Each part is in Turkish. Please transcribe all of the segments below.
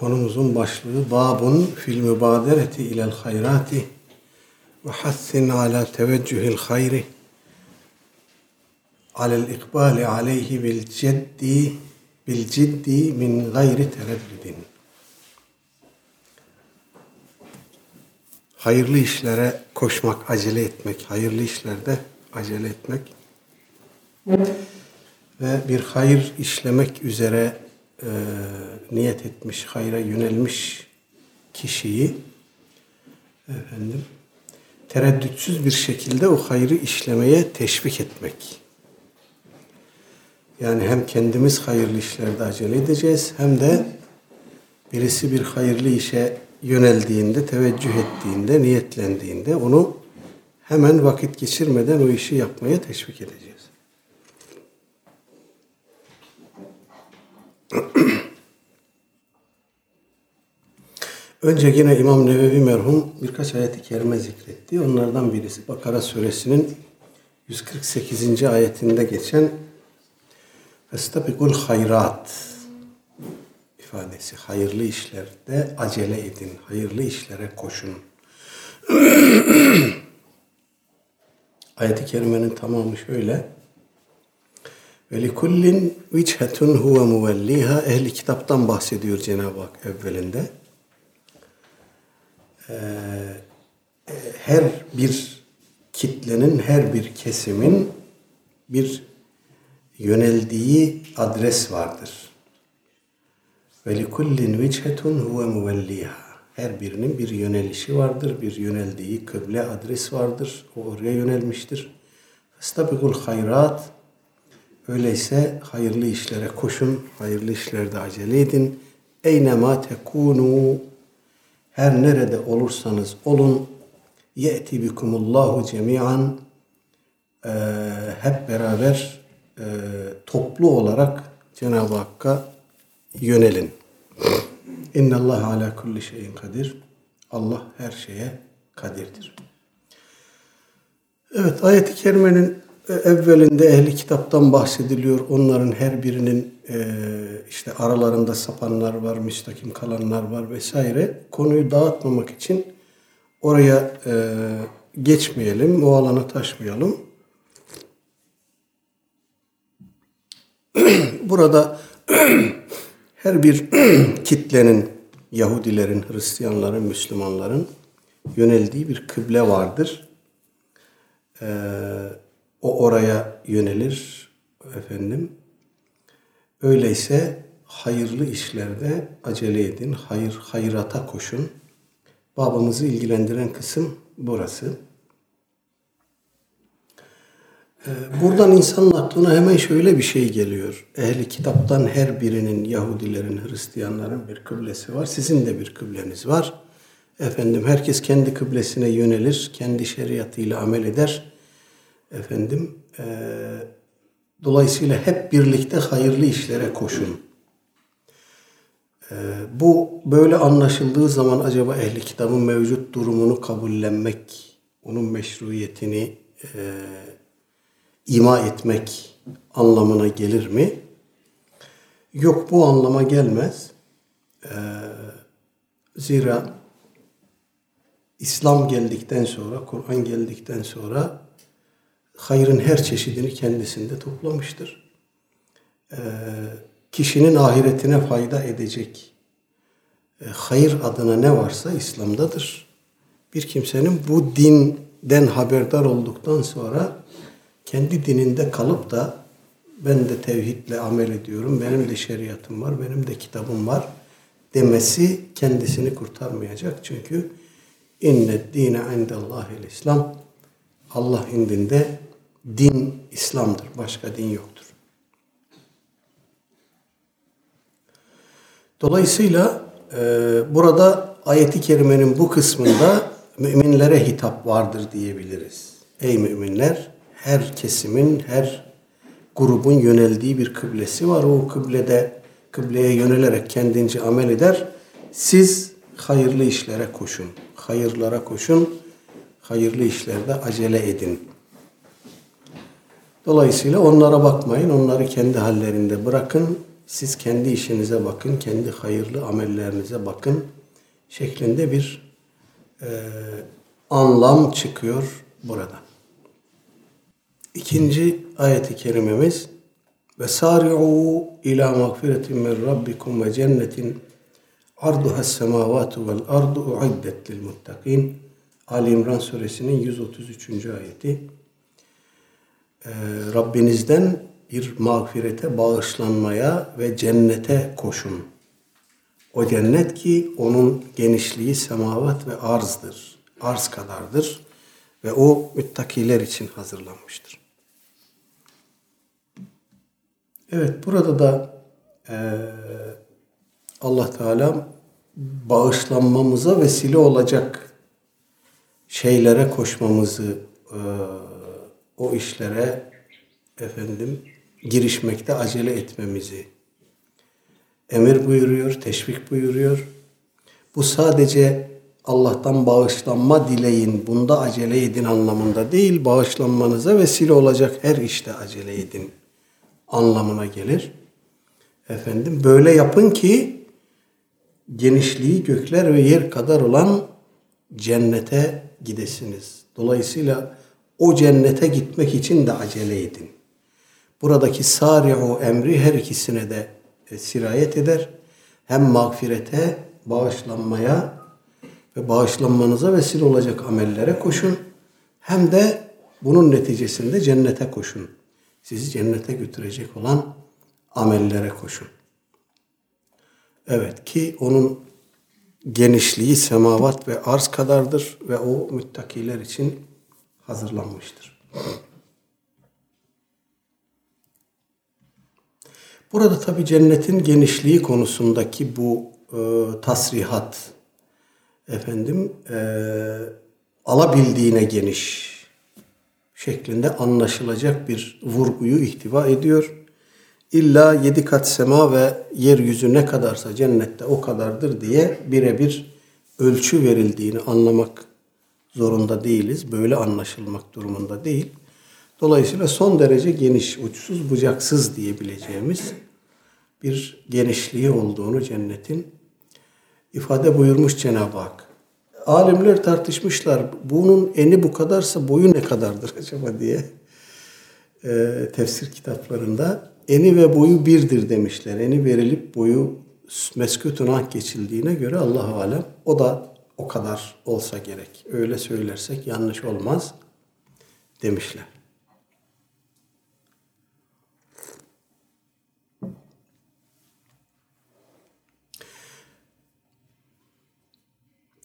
konumuzun başlığı babun fil mübadereti ilel hayrati ve hassin ala teveccühil hayri alel ikbali aleyhi bil ciddi bil ciddi min gayri tereddüdin. Hayırlı işlere koşmak, acele etmek, hayırlı işlerde acele etmek ve bir hayır işlemek üzere e, niyet etmiş, hayra yönelmiş kişiyi efendim tereddütsüz bir şekilde o hayrı işlemeye teşvik etmek. Yani hem kendimiz hayırlı işlerde acele edeceğiz hem de birisi bir hayırlı işe yöneldiğinde, teveccüh ettiğinde, niyetlendiğinde onu hemen vakit geçirmeden o işi yapmaya teşvik edeceğiz. Önce yine İmam Nevevi merhum birkaç ayet-i kerime zikretti. Onlardan birisi Bakara suresinin 148. ayetinde geçen Festabikul hayrat ifadesi. Hayırlı işlerde acele edin. Hayırlı işlere koşun. Ayet-i kerimenin tamamı şöyle. Ve likullin viçhetun huve. Ehli kitaptan bahsediyor Cenab-ı Hak evvelinde. Ee, her bir kitlenin, her bir kesimin bir yöneldiği adres vardır. Ve likullin viçhetun huve. Her birinin bir yönelişi vardır, bir yöneldiği kıble adres vardır. O oraya yönelmiştir. Festabikul hayrat. Öyleyse hayırlı işlere koşun, hayırlı işlerde acele edin. Eynema tekunu. Her nerede olursanız olun. Ye'ti bikumullahu cemi'an. Ee, hep beraber e, toplu olarak Cenab-ı Hakk'a yönelin. İnna Allah ala kulli şeyin kadir. Allah her şeye kadirdir. Evet ayet-i kerimenin evvelinde ehli kitaptan bahsediliyor. Onların her birinin e, işte aralarında sapanlar var, müstakim kalanlar var vesaire. Konuyu dağıtmamak için oraya e, geçmeyelim, o alana taşmayalım. Burada her bir kitlenin, Yahudilerin, Hristiyanların, Müslümanların yöneldiği bir kıble vardır. Ee, o oraya yönelir efendim. Öyleyse hayırlı işlerde acele edin, hayır hayrata koşun. Babamızı ilgilendiren kısım burası. Ee, buradan insanın aklına hemen şöyle bir şey geliyor. Ehli kitaptan her birinin Yahudilerin, Hristiyanların bir kıblesi var. Sizin de bir kıbleniz var. Efendim herkes kendi kıblesine yönelir, kendi şeriatıyla amel eder. Efendim e, dolayısıyla hep birlikte hayırlı işlere koşun. E, bu böyle anlaşıldığı zaman acaba ehli kitabın mevcut durumunu kabullenmek, onun meşruiyetini e, ima etmek anlamına gelir mi? Yok bu anlama gelmez. Ee, zira İslam geldikten sonra, Kur'an geldikten sonra hayrın her çeşidini kendisinde toplamıştır. Ee, kişinin ahiretine fayda edecek e, hayır adına ne varsa İslam'dadır. Bir kimsenin bu dinden haberdar olduktan sonra kendi dininde kalıp da ben de tevhidle amel ediyorum, benim de şeriatım var, benim de kitabım var demesi kendisini kurtarmayacak. Çünkü inne dine indellahil İslam Allah indinde din İslam'dır. Başka din yoktur. Dolayısıyla e, burada ayeti kerimenin bu kısmında müminlere hitap vardır diyebiliriz. Ey müminler her kesimin, her grubun yöneldiği bir kıblesi var. O kıblede kıbleye yönelerek kendince amel eder. Siz hayırlı işlere koşun. Hayırlara koşun. Hayırlı işlerde acele edin. Dolayısıyla onlara bakmayın. Onları kendi hallerinde bırakın. siz kendi işinize bakın, kendi hayırlı amellerinize bakın şeklinde bir e, anlam çıkıyor burada. İkinci ayeti kerimemiz ve sari'u ila mağfiretin min rabbikum ve cennetin arduha semavatu vel ardu uiddet lil muttakin. Ali İmran suresinin 133. ayeti. Ee, Rabbinizden bir mağfirete, bağışlanmaya ve cennete koşun. O cennet ki onun genişliği semavat ve arzdır. Arz kadardır ve o müttakiler için hazırlanmıştır. Evet burada da e, Allah Teala bağışlanmamıza vesile olacak şeylere koşmamızı, e, o işlere efendim girişmekte acele etmemizi emir buyuruyor, teşvik buyuruyor. Bu sadece Allah'tan bağışlanma dileyin, bunda acele edin anlamında değil, bağışlanmanıza vesile olacak her işte acele edin anlamına gelir. Efendim böyle yapın ki genişliği gökler ve yer kadar olan cennete gidesiniz. Dolayısıyla o cennete gitmek için de acele edin. Buradaki sari'u emri her ikisine de e, sirayet eder. Hem mağfirete, bağışlanmaya ve bağışlanmanıza vesile olacak amellere koşun. Hem de bunun neticesinde cennete koşun. Sizi cennete götürecek olan amellere koşun. Evet ki onun genişliği semavat ve arz kadardır ve o müttakiler için hazırlanmıştır. Burada tabi cennetin genişliği konusundaki bu e, tasrihat efendim e, alabildiğine geniş şeklinde anlaşılacak bir vurguyu ihtiva ediyor. İlla yedi kat sema ve yeryüzü ne kadarsa cennette o kadardır diye birebir ölçü verildiğini anlamak zorunda değiliz. Böyle anlaşılmak durumunda değil. Dolayısıyla son derece geniş, uçsuz bucaksız diyebileceğimiz bir genişliği olduğunu cennetin ifade buyurmuş Cenab-ı Hak. Alimler tartışmışlar. Bunun eni bu kadarsa boyu ne kadardır acaba diye. E, tefsir kitaplarında eni ve boyu birdir demişler. Eni verilip boyu meskutun ah geçildiğine göre Allah alem o da o kadar olsa gerek. Öyle söylersek yanlış olmaz demişler.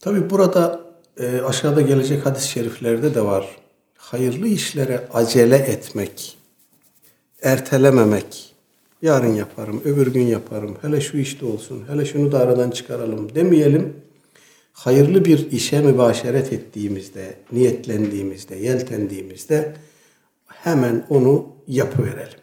Tabi burada e, aşağıda gelecek hadis-i şeriflerde de var. Hayırlı işlere acele etmek, ertelememek, yarın yaparım, öbür gün yaparım, hele şu işte olsun, hele şunu da aradan çıkaralım demeyelim. Hayırlı bir işe mübaşeret ettiğimizde, niyetlendiğimizde, yeltendiğimizde hemen onu yapıverelim.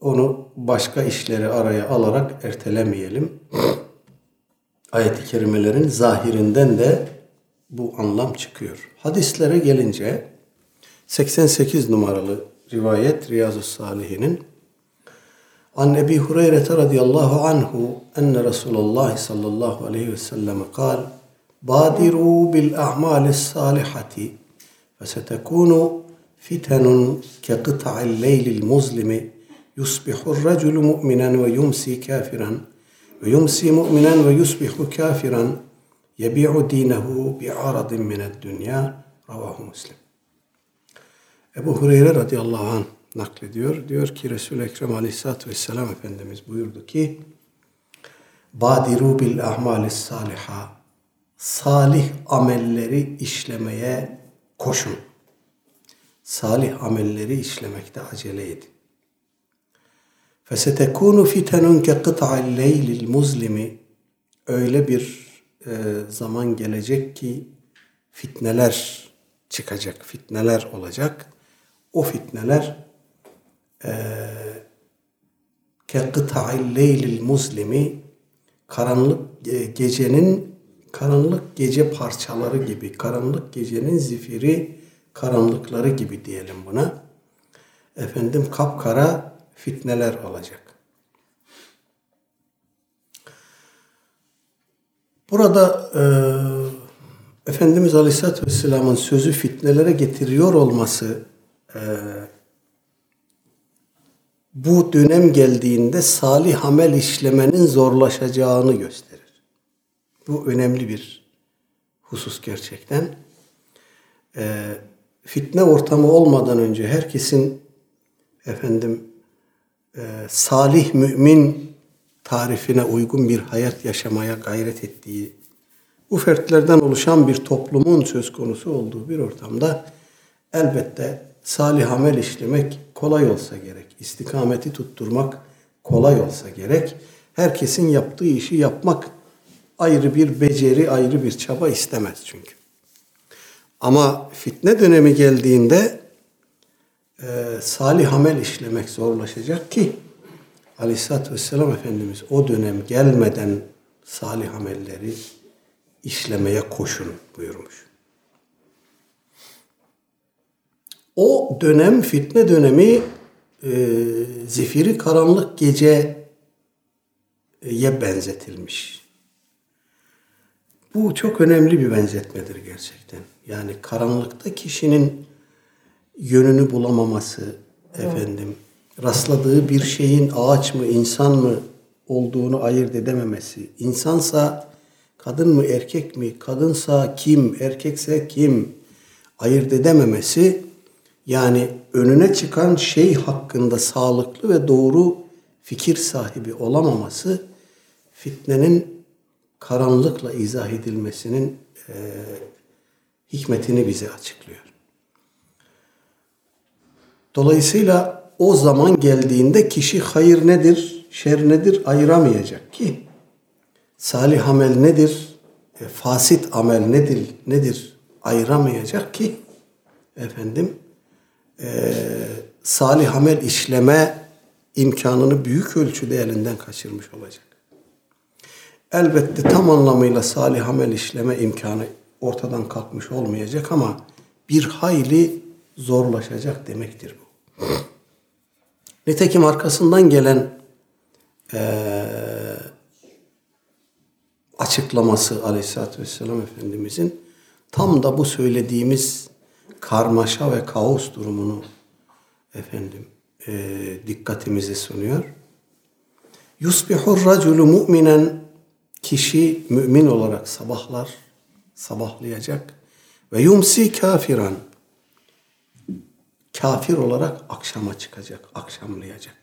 Onu başka işleri araya alarak ertelemeyelim ayet-i kerimelerin zahirinden de bu anlam çıkıyor. Hadislere gelince 88 numaralı rivayet Riyazu Salihin'in Hureyre radıyallahu anhu enne Resulullah sallallahu aleyhi ve sellem kal Badiru bil a'malis salihati fesetekunu fitenun keqita'il leylil muzlimi yusbihur raculu mu'minen ve yumsi kafiran ve yumsi mu'minen ve yusbihu kafiran yebi'u dinehu bi'aradin mined dünya ravahu muslim. Ebu Hureyre radıyallahu anh naklediyor. Diyor ki Resul-i Ekrem aleyhissalatü vesselam Efendimiz buyurdu ki Badiru bil ahmalis saliha salih amelleri işlemeye koşun. Salih amelleri işlemekte acele edin. فَسَتَكُونُ فِتَنٌ كَقِطَعِ اللَّيْلِ الْمُزْلِمِ Öyle bir e, zaman gelecek ki fitneler çıkacak, fitneler olacak. O fitneler ee, kekıta'il leylil muslimi karanlık e, gecenin karanlık gece parçaları gibi, karanlık gecenin zifiri karanlıkları gibi diyelim buna. Efendim kapkara fitneler olacak. Burada e, Efendimiz Aleyhisselatü Vesselam'ın sözü fitnelere getiriyor olması e, bu dönem geldiğinde salih amel işlemenin zorlaşacağını gösterir. Bu önemli bir husus gerçekten. E, fitne ortamı olmadan önce herkesin efendim e, salih mümin tarifine uygun bir hayat yaşamaya gayret ettiği, bu fertlerden oluşan bir toplumun söz konusu olduğu bir ortamda elbette salih amel işlemek kolay olsa gerek. İstikameti tutturmak kolay olsa gerek. Herkesin yaptığı işi yapmak ayrı bir beceri, ayrı bir çaba istemez çünkü. Ama fitne dönemi geldiğinde e, salih amel işlemek zorlaşacak ki Aleyhisselatü Vesselam Efendimiz o dönem gelmeden salih amelleri işlemeye koşun buyurmuş. O dönem fitne dönemi e, zifiri karanlık geceye benzetilmiş. Bu çok önemli bir benzetmedir gerçekten. Yani karanlıkta kişinin yönünü bulamaması, efendim, rastladığı bir şeyin ağaç mı, insan mı olduğunu ayırt edememesi, insansa kadın mı, erkek mi, kadınsa kim, erkekse kim ayırt edememesi, yani önüne çıkan şey hakkında sağlıklı ve doğru fikir sahibi olamaması, fitnenin karanlıkla izah edilmesinin e, hikmetini bize açıklıyor. Dolayısıyla o zaman geldiğinde kişi hayır nedir, şer nedir ayıramayacak ki salih amel nedir, e, fasit amel nedir, nedir ayıramayacak ki efendim e, salih amel işleme imkanını büyük ölçüde elinden kaçırmış olacak. Elbette tam anlamıyla salih amel işleme imkanı ortadan kalkmış olmayacak ama bir hayli zorlaşacak demektir bu. Nitekim arkasından gelen e, açıklaması Aleyhisselatü Vesselam Efendimizin tam da bu söylediğimiz karmaşa ve kaos durumunu efendim e, dikkatimize sunuyor. Yusbihur raculu mu'minen kişi mümin olarak sabahlar, sabahlayacak ve yumsi kafiran kafir olarak akşama çıkacak, akşamlayacak.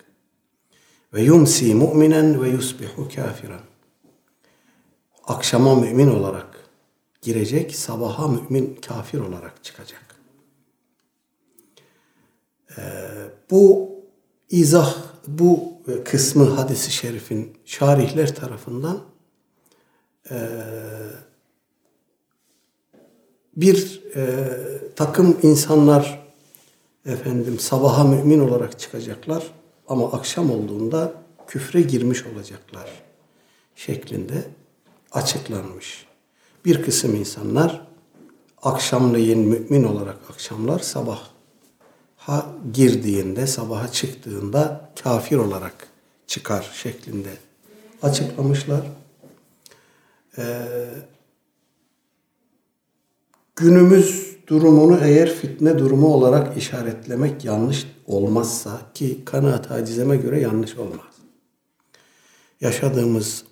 Ve yumsi mu'minen ve yusbihu kafiran. Akşama mümin olarak girecek, sabaha mümin kafir olarak çıkacak. Bu izah, bu kısmı hadisi şerifin şarihler tarafından e, bir e, takım insanlar efendim sabaha mümin olarak çıkacaklar ama akşam olduğunda küfre girmiş olacaklar şeklinde açıklanmış. Bir kısım insanlar akşamleyin mümin olarak akşamlar sabah ha girdiğinde, sabaha çıktığında kafir olarak çıkar şeklinde açıklamışlar. Ee, günümüz durumunu eğer fitne durumu olarak işaretlemek yanlış olmazsa ki kanaat acizeme göre yanlış olmaz. Yaşadığımız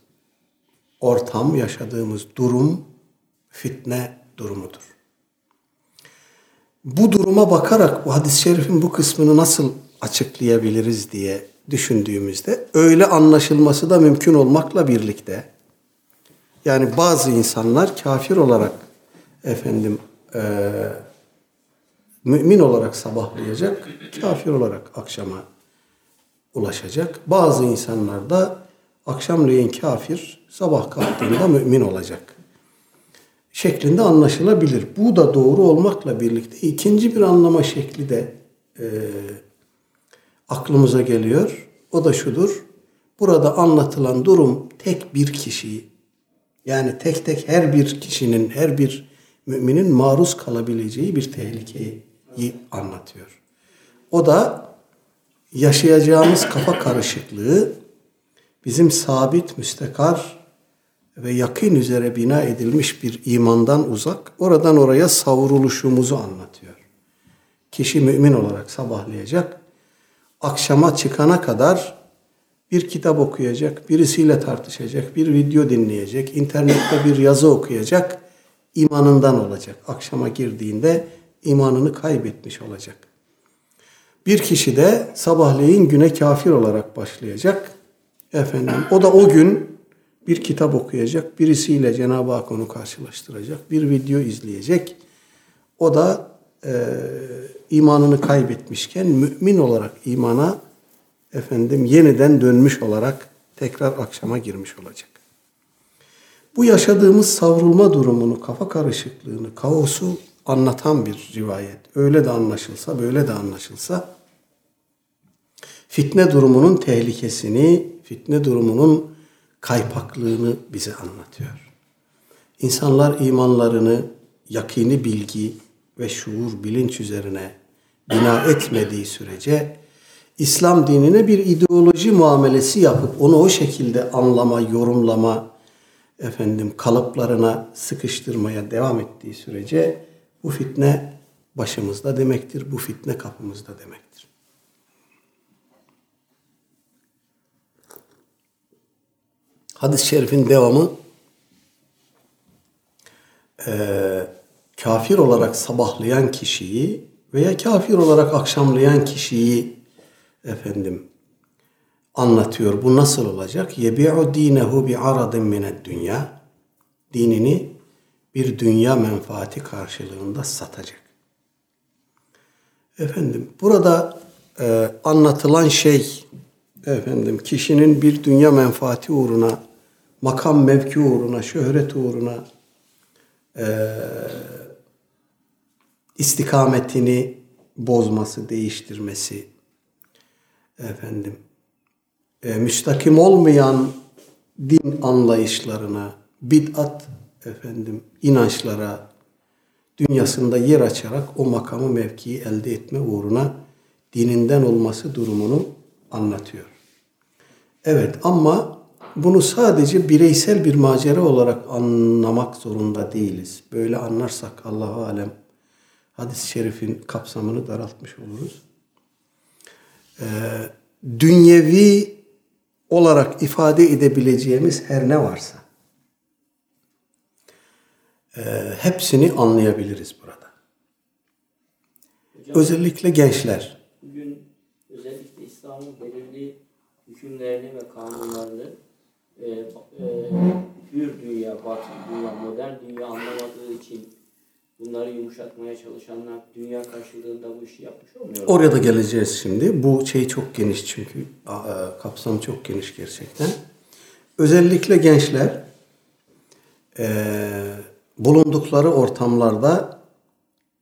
ortam, yaşadığımız durum fitne durumudur. Bu duruma bakarak bu hadis-i şerifin bu kısmını nasıl açıklayabiliriz diye düşündüğümüzde öyle anlaşılması da mümkün olmakla birlikte yani bazı insanlar kafir olarak efendim e, mümin olarak sabahlayacak, kafir olarak akşama ulaşacak. Bazı insanlar da akşamleyin kafir, sabah kalktığında mümin olacak şeklinde anlaşılabilir. Bu da doğru olmakla birlikte ikinci bir anlama şekli de e, aklımıza geliyor. O da şudur. Burada anlatılan durum tek bir kişiyi yani tek tek her bir kişinin, her bir müminin maruz kalabileceği bir tehlikeyi anlatıyor. O da yaşayacağımız kafa karışıklığı bizim sabit, müstekar ve yakın üzere bina edilmiş bir imandan uzak, oradan oraya savruluşumuzu anlatıyor. Kişi mümin olarak sabahlayacak, akşama çıkana kadar bir kitap okuyacak, birisiyle tartışacak, bir video dinleyecek, internette bir yazı okuyacak, imanından olacak. Akşama girdiğinde imanını kaybetmiş olacak. Bir kişi de sabahleyin güne kafir olarak başlayacak. Efendim o da o gün bir kitap okuyacak, birisiyle Cenab-ı Hak onu karşılaştıracak, bir video izleyecek. O da e, imanını kaybetmişken mümin olarak imana efendim yeniden dönmüş olarak tekrar akşama girmiş olacak. Bu yaşadığımız savrulma durumunu, kafa karışıklığını, kaosu anlatan bir rivayet. Öyle de anlaşılsa, böyle de anlaşılsa fitne durumunun tehlikesini, fitne durumunun kaypaklığını bize anlatıyor. İnsanlar imanlarını yakini bilgi ve şuur, bilinç üzerine bina etmediği sürece İslam dinine bir ideoloji muamelesi yapıp onu o şekilde anlama, yorumlama, efendim kalıplarına sıkıştırmaya devam ettiği sürece bu fitne başımızda demektir. Bu fitne kapımızda demektir. Hadis-i şerifin devamı e, kafir olarak sabahlayan kişiyi veya kafir olarak akşamlayan kişiyi efendim anlatıyor. Bu nasıl olacak? Yebi'u dinehu bi aradin mined dünya. Dinini bir dünya menfaati karşılığında satacak. Efendim burada e, anlatılan şey efendim kişinin bir dünya menfaati uğruna, makam mevki uğruna, şöhret uğruna e, istikametini bozması, değiştirmesi efendim e, müstakim olmayan din anlayışlarına, bid'at efendim inançlara dünyasında yer açarak o makamı mevkiyi elde etme uğruna dininden olması durumunu anlatıyor. Evet ama bunu sadece bireysel bir macera olarak anlamak zorunda değiliz. Böyle anlarsak Allahu alem hadis-i şerifin kapsamını daraltmış oluruz. Ee, dünyevi olarak ifade edebileceğimiz her ne varsa e, hepsini anlayabiliriz burada. Hocam, özellikle gençler. Bugün özellikle İslam'ın belirli hükümlerini ve kanunlarını e, e, hür dünya, batı dünya, modern dünya anlamadığı için bunları yumuşatmaya çalışanlar dünya karşılığında bu işi yapmış olmuyor. Oraya da geleceğiz şimdi. Bu şey çok geniş çünkü e, kapsam çok geniş gerçekten. Özellikle gençler e, bulundukları ortamlarda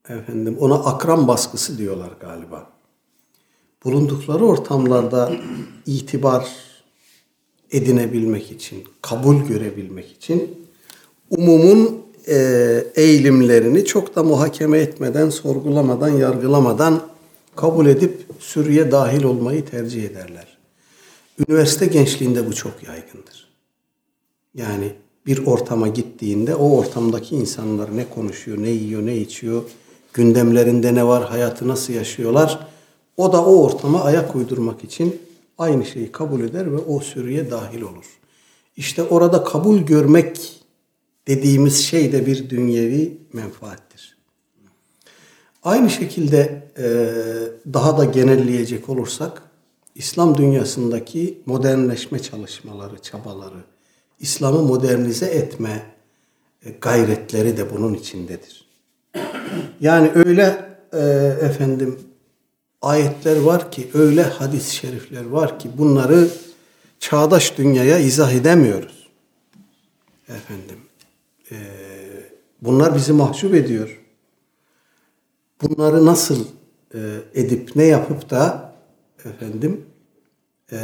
efendim ona akran baskısı diyorlar galiba. Bulundukları ortamlarda itibar edinebilmek için, kabul görebilmek için umumun e, eğilimlerini çok da muhakeme etmeden, sorgulamadan, yargılamadan kabul edip sürüye dahil olmayı tercih ederler. Üniversite gençliğinde bu çok yaygındır. Yani bir ortama gittiğinde o ortamdaki insanlar ne konuşuyor, ne yiyor, ne içiyor, gündemlerinde ne var, hayatı nasıl yaşıyorlar. O da o ortama ayak uydurmak için aynı şeyi kabul eder ve o sürüye dahil olur. İşte orada kabul görmek dediğimiz şey de bir dünyevi menfaattir. Aynı şekilde daha da genelleyecek olursak İslam dünyasındaki modernleşme çalışmaları, çabaları, İslam'ı modernize etme e, gayretleri de bunun içindedir. Yani öyle e, efendim ayetler var ki, öyle hadis-i şerifler var ki bunları çağdaş dünyaya izah edemiyoruz. Efendim, e, bunlar bizi mahcup ediyor. Bunları nasıl e, edip ne yapıp da efendim e,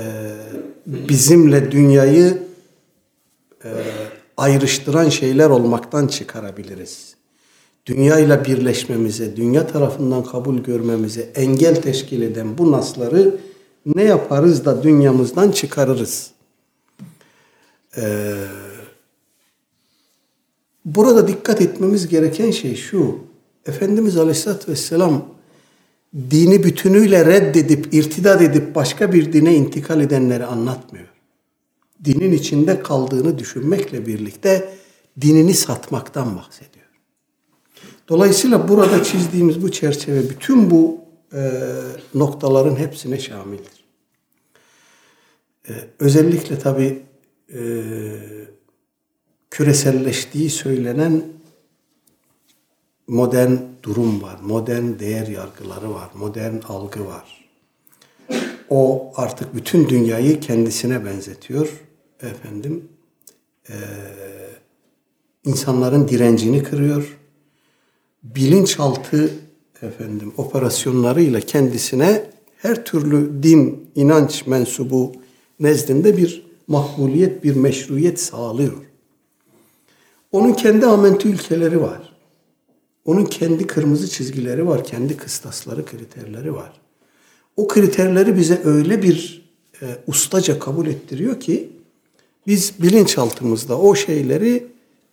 bizimle dünyayı e, ayrıştıran şeyler olmaktan çıkarabiliriz. Dünya ile birleşmemize, dünya tarafından kabul görmemize engel teşkil eden bu nasları ne yaparız da dünyamızdan çıkarırız? Ee, burada dikkat etmemiz gereken şey şu. Efendimiz Aleyhisselatü Vesselam dini bütünüyle reddedip, irtidat edip başka bir dine intikal edenleri anlatmıyor. Dinin içinde kaldığını düşünmekle birlikte dinini satmaktan bahsediyor. Dolayısıyla burada çizdiğimiz bu çerçeve bütün bu e, noktaların hepsine şamildir. E, özellikle tabi e, küreselleştiği söylenen modern durum var, modern değer yargıları var, modern algı var. O artık bütün dünyayı kendisine benzetiyor. Efendim, e, insanların direncini kırıyor. Bilinçaltı efendim operasyonlarıyla kendisine her türlü din, inanç mensubu nezdinde bir makbuliyet, bir meşruiyet sağlıyor. Onun kendi amentü ülkeleri var. Onun kendi kırmızı çizgileri var, kendi kıstasları, kriterleri var. O kriterleri bize öyle bir e, ustaca kabul ettiriyor ki biz bilinçaltımızda o şeyleri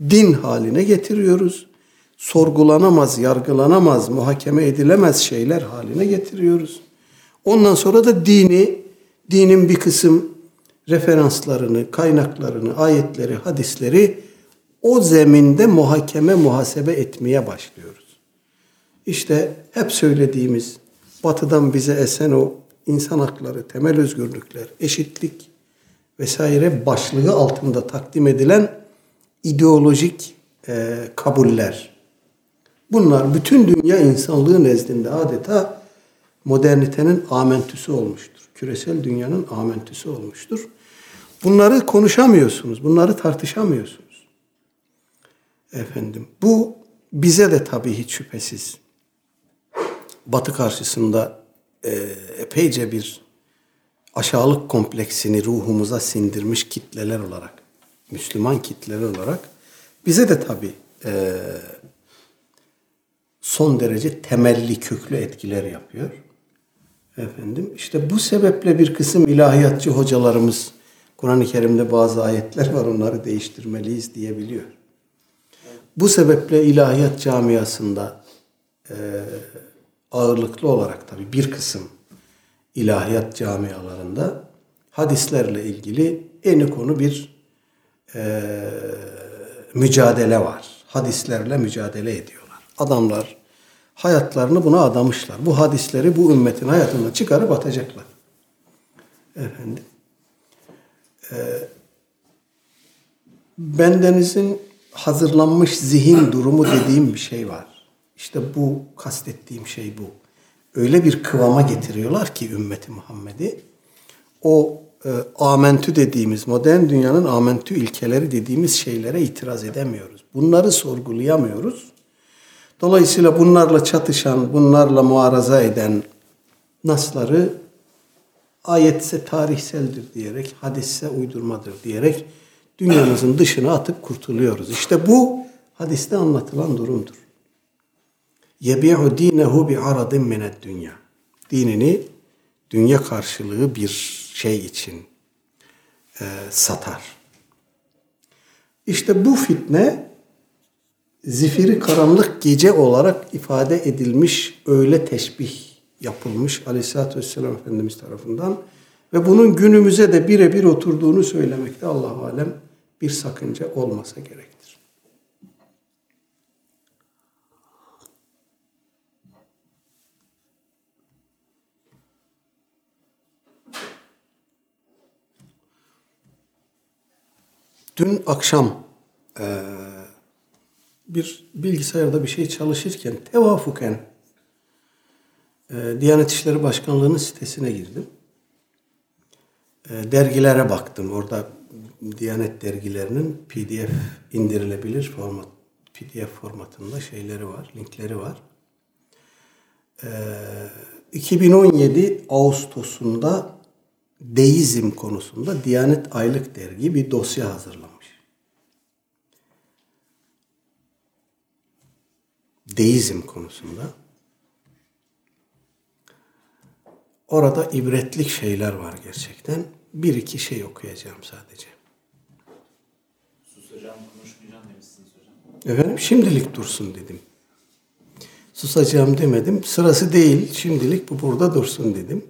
din haline getiriyoruz. Sorgulanamaz, yargılanamaz, muhakeme edilemez şeyler haline getiriyoruz. Ondan sonra da dini, dinin bir kısım referanslarını, kaynaklarını, ayetleri, hadisleri o zeminde muhakeme, muhasebe etmeye başlıyoruz. İşte hep söylediğimiz batıdan bize esen o insan hakları, temel özgürlükler, eşitlik vesaire başlığı altında takdim edilen ideolojik e, kabuller. Bunlar bütün dünya insanlığı nezdinde adeta modernitenin amentüsü olmuştur. Küresel dünyanın amentüsü olmuştur. Bunları konuşamıyorsunuz, bunları tartışamıyorsunuz. Efendim, bu bize de tabii hiç şüphesiz Batı karşısında e, epeyce bir aşağılık kompleksini ruhumuza sindirmiş kitleler olarak, Müslüman kitleler olarak bize de tabii e, son derece temelli, köklü etkiler yapıyor. Efendim işte bu sebeple bir kısım ilahiyatçı hocalarımız Kur'an-ı Kerim'de bazı ayetler var onları değiştirmeliyiz diyebiliyor. Bu sebeple ilahiyat camiasında e, ağırlıklı olarak tabii bir kısım ilahiyat camialarında hadislerle ilgili en konu bir e, mücadele var. Hadislerle mücadele ediyorlar. Adamlar hayatlarını buna adamışlar. Bu hadisleri bu ümmetin hayatından çıkarıp atacaklar. Efendim. E, bendenizin hazırlanmış zihin durumu dediğim bir şey var. İşte bu kastettiğim şey bu. Öyle bir kıvama getiriyorlar ki ümmeti Muhammed'i. O e, amentü dediğimiz, modern dünyanın amentü ilkeleri dediğimiz şeylere itiraz edemiyoruz. Bunları sorgulayamıyoruz. Dolayısıyla bunlarla çatışan, bunlarla muaraza eden nasları ayetse tarihseldir diyerek, hadisse uydurmadır diyerek dünyamızın dışına atıp kurtuluyoruz. İşte bu hadiste anlatılan durumdur. Yebi'u dinehu bi aradin mined dünya. Dinini dünya karşılığı bir şey için e, satar. İşte bu fitne zifiri karanlık gece olarak ifade edilmiş öyle teşbih yapılmış Aleyhisselatü Vesselam Efendimiz tarafından ve bunun günümüze de birebir oturduğunu söylemekte Allah alem bir sakınca olmasa gerektir. Dün akşam e, bir bilgisayarda bir şey çalışırken tevafuken e, Diyanet İşleri Başkanlığı'nın sitesine girdim. E, dergilere baktım. Orada Diyanet dergilerinin PDF indirilebilir format PDF formatında şeyleri var, linkleri var. E, 2017 Ağustos'unda deizm konusunda Diyanet Aylık Dergi bir dosya hazırlamış. Deizm konusunda. Orada ibretlik şeyler var gerçekten. Bir iki şey okuyacağım sadece. Susacağım, konuşmayacağım demişsiniz hocam. Efendim şimdilik dursun dedim. Susacağım demedim. Sırası değil. Şimdilik bu burada dursun dedim.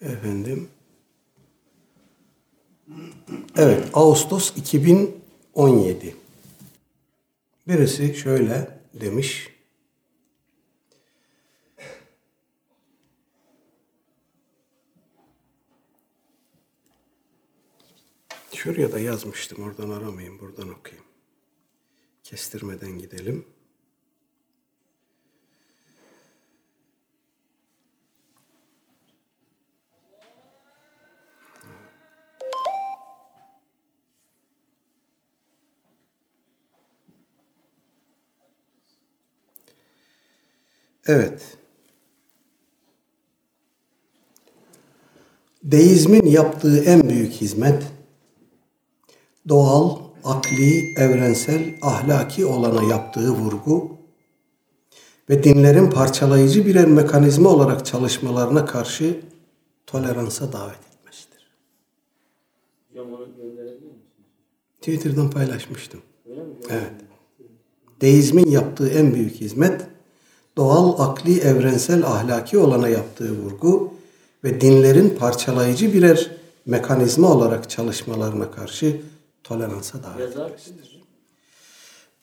Efendim. Evet, Ağustos 2017. Birisi şöyle demiş. Şuraya da yazmıştım. Oradan aramayın. Buradan okuyayım. Kestirmeden gidelim. Evet. Deizmin yaptığı en büyük hizmet doğal, akli, evrensel, ahlaki olana yaptığı vurgu ve dinlerin parçalayıcı birer mekanizma olarak çalışmalarına karşı toleransa davet etmesidir. Twitter'dan paylaşmıştım. Evet. Deizmin yaptığı en büyük hizmet doğal, akli, evrensel, ahlaki olana yaptığı vurgu ve dinlerin parçalayıcı birer mekanizma olarak çalışmalarına karşı toleransa davet etmesidir.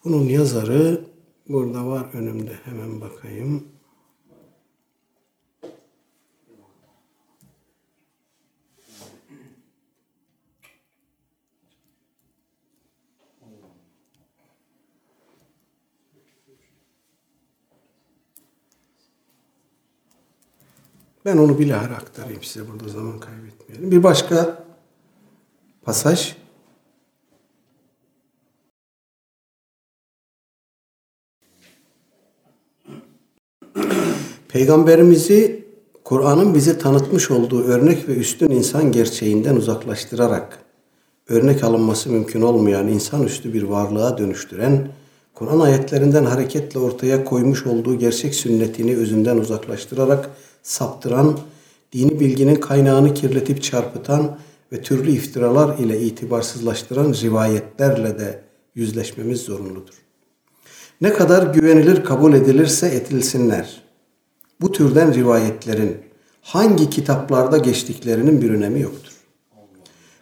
Bunun yazarı burada var önümde hemen bakayım. Ben onu bilahare aktarayım size burada zaman kaybetmeyelim. Bir başka pasaj. Peygamberimizi Kur'an'ın bize tanıtmış olduğu örnek ve üstün insan gerçeğinden uzaklaştırarak örnek alınması mümkün olmayan insanüstü bir varlığa dönüştüren, Kur'an ayetlerinden hareketle ortaya koymuş olduğu gerçek sünnetini özünden uzaklaştırarak saptıran, dini bilginin kaynağını kirletip çarpıtan ve türlü iftiralar ile itibarsızlaştıran rivayetlerle de yüzleşmemiz zorunludur. Ne kadar güvenilir kabul edilirse edilsinler. Bu türden rivayetlerin hangi kitaplarda geçtiklerinin bir önemi yoktur.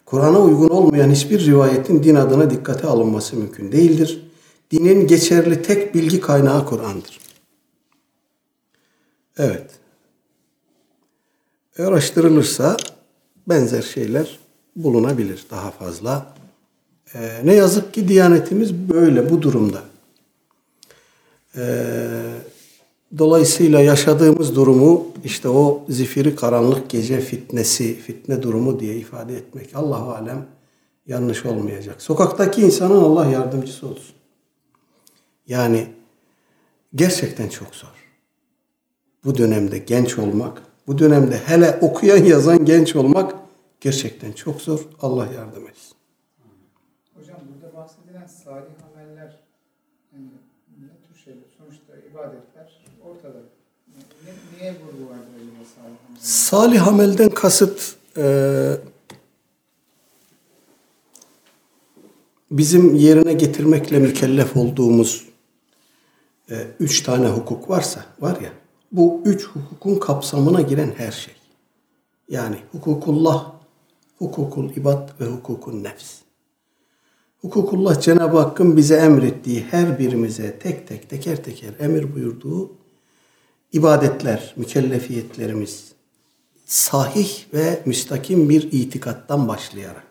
Kur'an'a uygun olmayan hiçbir rivayetin din adına dikkate alınması mümkün değildir. Dinin geçerli tek bilgi kaynağı Kur'an'dır. Evet. Araştırılırsa benzer şeyler bulunabilir daha fazla. Ee, ne yazık ki Diyanetimiz böyle bu durumda. Ee, dolayısıyla yaşadığımız durumu işte o zifiri karanlık gece fitnesi, fitne durumu diye ifade etmek Allahu alem yanlış olmayacak. Sokaktaki insanın Allah yardımcısı olsun. Yani gerçekten çok zor. Bu dönemde genç olmak, bu dönemde hele okuyan yazan genç olmak gerçekten çok zor. Allah yardım etsin. Hocam burada bahsedilen salih ameller yani ne tür şeyler? Sonuçta ibadetler ortada. Ne, niye vurgu vardır acaba salih ameller? Salih amelden kasıt e, bizim yerine getirmekle mükellef olduğumuz e, üç tane hukuk varsa var ya bu üç hukukun kapsamına giren her şey. Yani hukukullah, hukukul ibad ve hukukun nefs. Hukukullah Cenab-ı Hakk'ın bize emrettiği her birimize tek tek teker teker emir buyurduğu ibadetler, mükellefiyetlerimiz sahih ve müstakim bir itikattan başlayarak.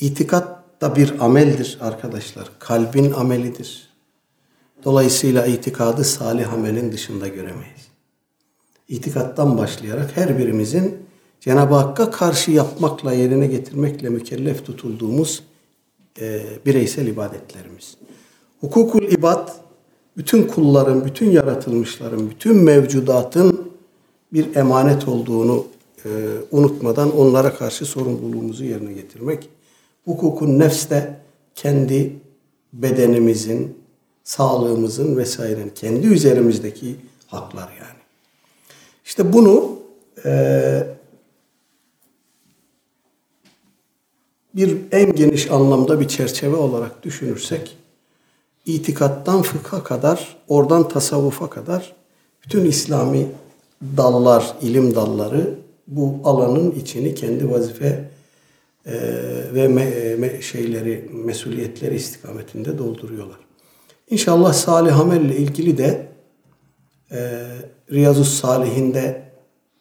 İtikat da bir ameldir arkadaşlar. Kalbin amelidir. Dolayısıyla itikadı salih amelin dışında göremeyiz. İtikattan başlayarak her birimizin Cenab-ı Hakk'a karşı yapmakla, yerine getirmekle mükellef tutulduğumuz e, bireysel ibadetlerimiz. Hukukul ibad, bütün kulların, bütün yaratılmışların, bütün mevcudatın bir emanet olduğunu e, unutmadan onlara karşı sorumluluğumuzu yerine getirmek. Hukukun nefs de kendi bedenimizin, sağlığımızın vesairenin kendi üzerimizdeki haklar yani. İşte bunu e, bir en geniş anlamda bir çerçeve olarak düşünürsek itikattan fıkha kadar, oradan tasavvufa kadar bütün İslami dallar, ilim dalları bu alanın içini kendi vazife e, ve me, me, şeyleri, mesuliyetleri istikametinde dolduruyorlar. İnşallah salih amelle ilgili de e, Riyazu Salihinde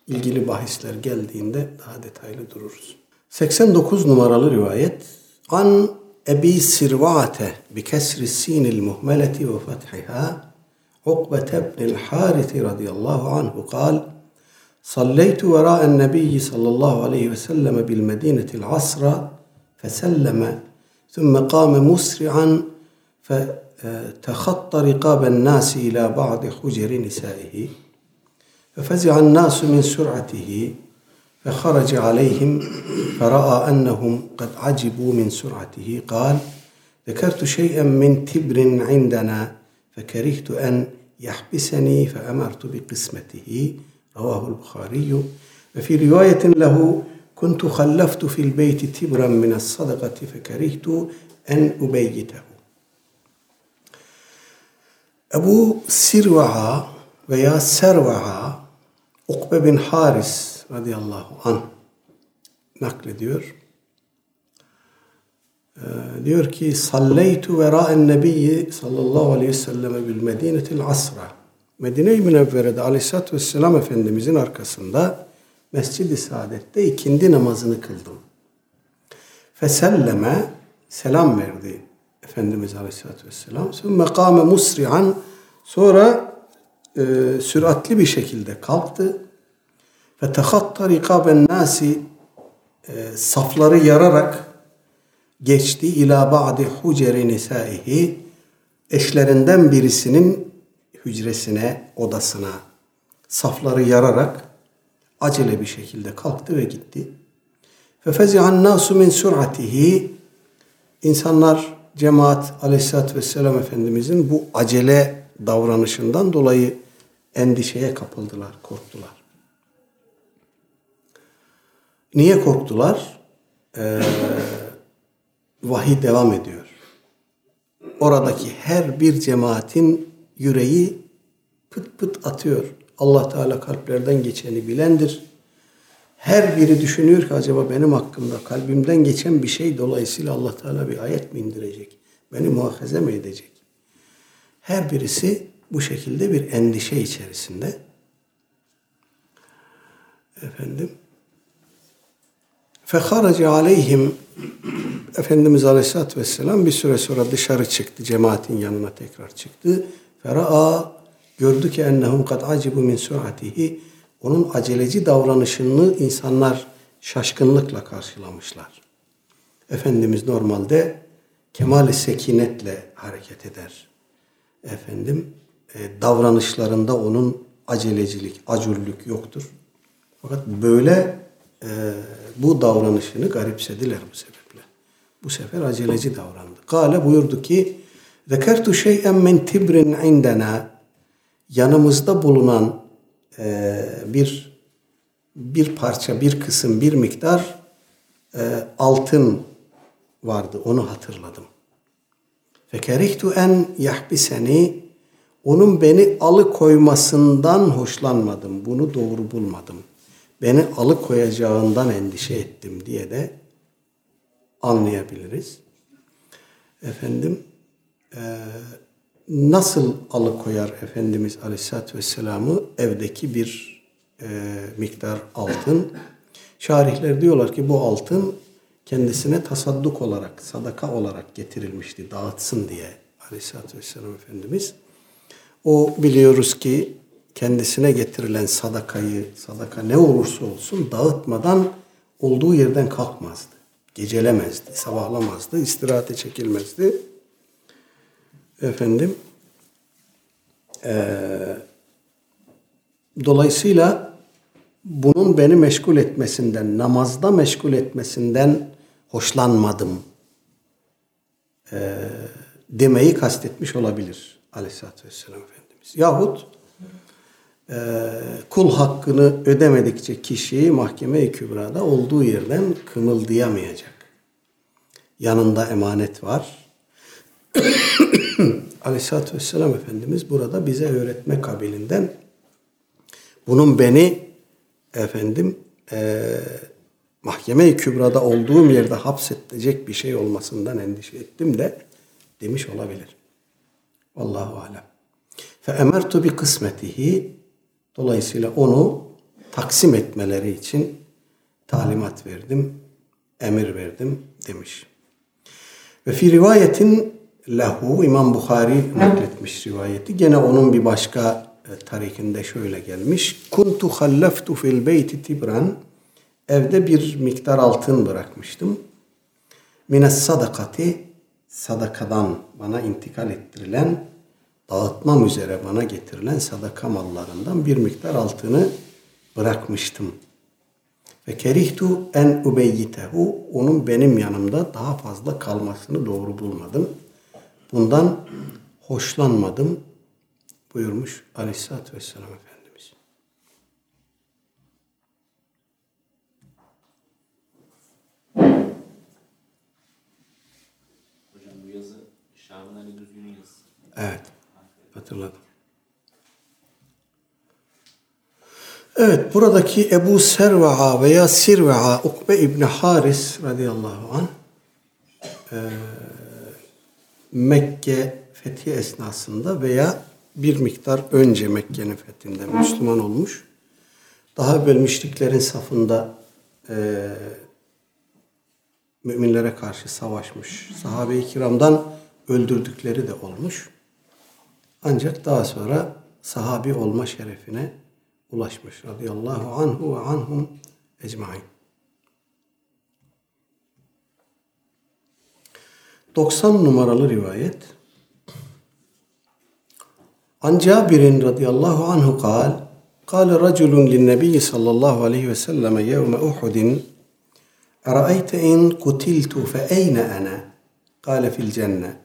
ilgili bahisler geldiğinde daha detaylı dururuz. 89 numaralı rivayet An Ebi Sirvate bi kesri sinil muhmeleti ve fethiha عقبة بن الحارث رضي الله عنه قال صليت وراء النبي صلى الله عليه وسلم بالمدينة العصر فسلم ثم قام مسرعا فتخطى رقاب الناس إلى بعض حجر نسائه ففزع الناس من سرعته فخرج عليهم فرأى أنهم قد عجبوا من سرعته قال ذكرت شيئا من تبر عندنا فكرهت أن يحبسني فأمرت بقسمته. رواه البخاري. وفي رواية له كنت خلفت في البيت تبرا من الصدقة فكرهت أن أبيته. Ebu Sirvaha veya Servaha Ukbe bin Haris radıyallahu anh naklediyor. Ee, diyor ki salleytu vera'en nebiyyi sallallahu aleyhi ve selleme bil medinetil asra. Medine-i Münevvere'de aleyhissalatü vesselam Efendimizin arkasında Mescid-i Saadet'te ikindi namazını kıldım. Feselleme selam verdi Efendimiz aleyhissalatü vesselam. Sümme kâme musri'an sonra e, süratli bir şekilde kalktı. Ve tehatta rikaben nasi e, safları yararak geçti ila ba'di huceri nisaihi eşlerinden birisinin hücresine, odasına safları yararak acele bir şekilde kalktı ve gitti. Fefezi'an nasu min sur'atihi insanlar cemaat aleyhissalatü vesselam Efendimizin bu acele davranışından dolayı endişeye kapıldılar, korktular. Niye korktular? Ee, vahiy devam ediyor. Oradaki her bir cemaatin yüreği pıt pıt atıyor. Allah Teala kalplerden geçeni bilendir. Her biri düşünüyor ki acaba benim hakkımda kalbimden geçen bir şey dolayısıyla Allah Teala bir ayet mi indirecek? Beni muhafaza mı edecek? Her birisi bu şekilde bir endişe içerisinde. Efendim. Feharace aleyhim Efendimiz Aleyhisselatü Vesselam bir süre sonra dışarı çıktı. Cemaatin yanına tekrar çıktı. Fera'a gördü ki ennehum kad acibu min suratihi onun aceleci davranışını insanlar şaşkınlıkla karşılamışlar. Efendimiz normalde kemal-i sekinetle hareket eder. Efendim e, davranışlarında onun acelecilik, acurluk yoktur. Fakat böyle e, bu davranışını garipsediler bu sebeple. Bu sefer aceleci davrandı. Kale buyurdu ki Zekertu şey'en min tibrin indena yanımızda bulunan e, bir bir parça, bir kısım, bir miktar e, altın vardı. Onu hatırladım. Fekerihtu en yahbiseni onun beni alıkoymasından hoşlanmadım. Bunu doğru bulmadım. Beni alıkoyacağından endişe ettim diye de anlayabiliriz. Efendim e, nasıl alıkoyar Efendimiz Aleyhisselatü Vesselam'ı evdeki bir e, miktar altın? Şarihler diyorlar ki bu altın kendisine tasadduk olarak, sadaka olarak getirilmişti dağıtsın diye Aleyhisselatü Vesselam Efendimiz. O biliyoruz ki kendisine getirilen sadakayı, sadaka ne olursa olsun dağıtmadan olduğu yerden kalkmazdı. Gecelemezdi, sabahlamazdı, istirahate çekilmezdi. Efendim, ee, dolayısıyla bunun beni meşgul etmesinden, namazda meşgul etmesinden hoşlanmadım ee, demeyi kastetmiş olabilir Aleyhisselatü Vesselam Efendimiz. Yahut e, kul hakkını ödemedikçe kişi mahkeme-i kübrada olduğu yerden kımıldayamayacak. yanında emanet var. Aleyhisselatü Vesselam Efendimiz burada bize öğretme kabilinden bunun beni efendim eee mahkeme-i kübrada olduğum yerde hapsedilecek bir şey olmasından endişe ettim de demiş olabilir. Vallahu alem. Fe emertu bi kısmetihi dolayısıyla onu taksim etmeleri için talimat verdim, emir verdim demiş. Ve fi rivayetin lehu İmam Bukhari nakletmiş rivayeti. Gene onun bir başka e, tarikinde şöyle gelmiş. Kuntu halleftu fil beyti tibran evde bir miktar altın bırakmıştım. Mines sadakati sadakadan bana intikal ettirilen dağıtmam üzere bana getirilen sadaka mallarından bir miktar altını bırakmıştım. Ve kerihtu en ubeyyitehu onun benim yanımda daha fazla kalmasını doğru bulmadım. Bundan hoşlanmadım buyurmuş Aleyhisselatü Vesselam Efendimiz. Hocam bu yazı Şaban Ali Düzgün'ün yazısı. Evet. Hatırladım. Evet buradaki Ebu Serva'a veya Sirva'a Ukbe İbni Haris radıyallahu anh e, Mekke fethi esnasında veya bir miktar önce Mekke'nin fethinde Müslüman olmuş. Daha evvel müşriklerin safında e, müminlere karşı savaşmış. Sahabe-i kiramdan öldürdükleri de olmuş. Ancak daha sonra sahabi olma şerefine ulaşmış. Radıyallahu anhu ve anhum ecmain. 90 numaralı rivayet. An Cabirin radıyallahu anhu kal, قال رجل للنبي صلى الله عليه وسلم يوم أحد أرأيت إن قتلت فأين أنا؟ قال في الجنة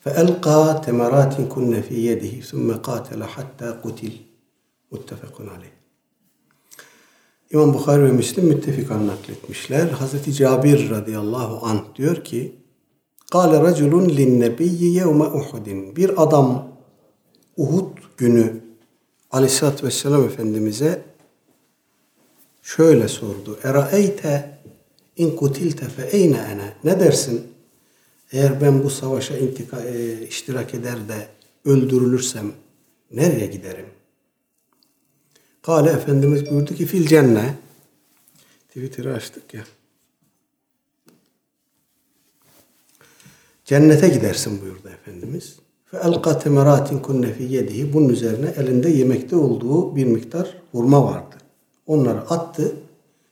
فألقى تمرات كن في يده ثم قاتل حتى قتل متفق عليه İmam Bukhari ve Müslim müttefikan nakletmişler. Hazreti Cabir radıyallahu anh diyor ki Kale raculun linnebiyyi yevme Uhudin. Bir adam Uhud günü Aleyhisselatü Vesselam Efendimiz'e şöyle sordu. Eraeyte in kutilte fe eyne. Ne dersin? Eğer ben bu savaşa intika, e, iştirak eder de öldürülürsem nereye giderim? Kale Efendimiz buyurdu ki fil cenne. Twitter'ı açtık ya. Cennete gidersin buyurdu Efendimiz. Fe elqa temeratin kunne fi yedihi. Bunun üzerine elinde yemekte olduğu bir miktar hurma vardı. Onları attı.